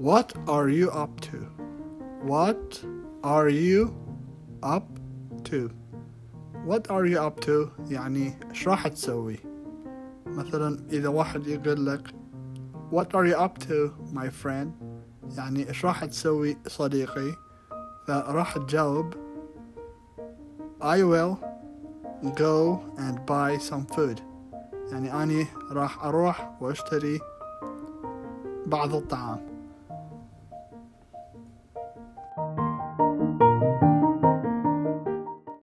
What are you up to? What are you up to? What are you up to يعني ايش راح تسوي مثلا إذا واحد يقول لك What are you up to my friend يعني ايش راح تسوي صديقي فراح تجاوب I will go and buy some food يعني أني راح أروح وأشتري بعض الطعام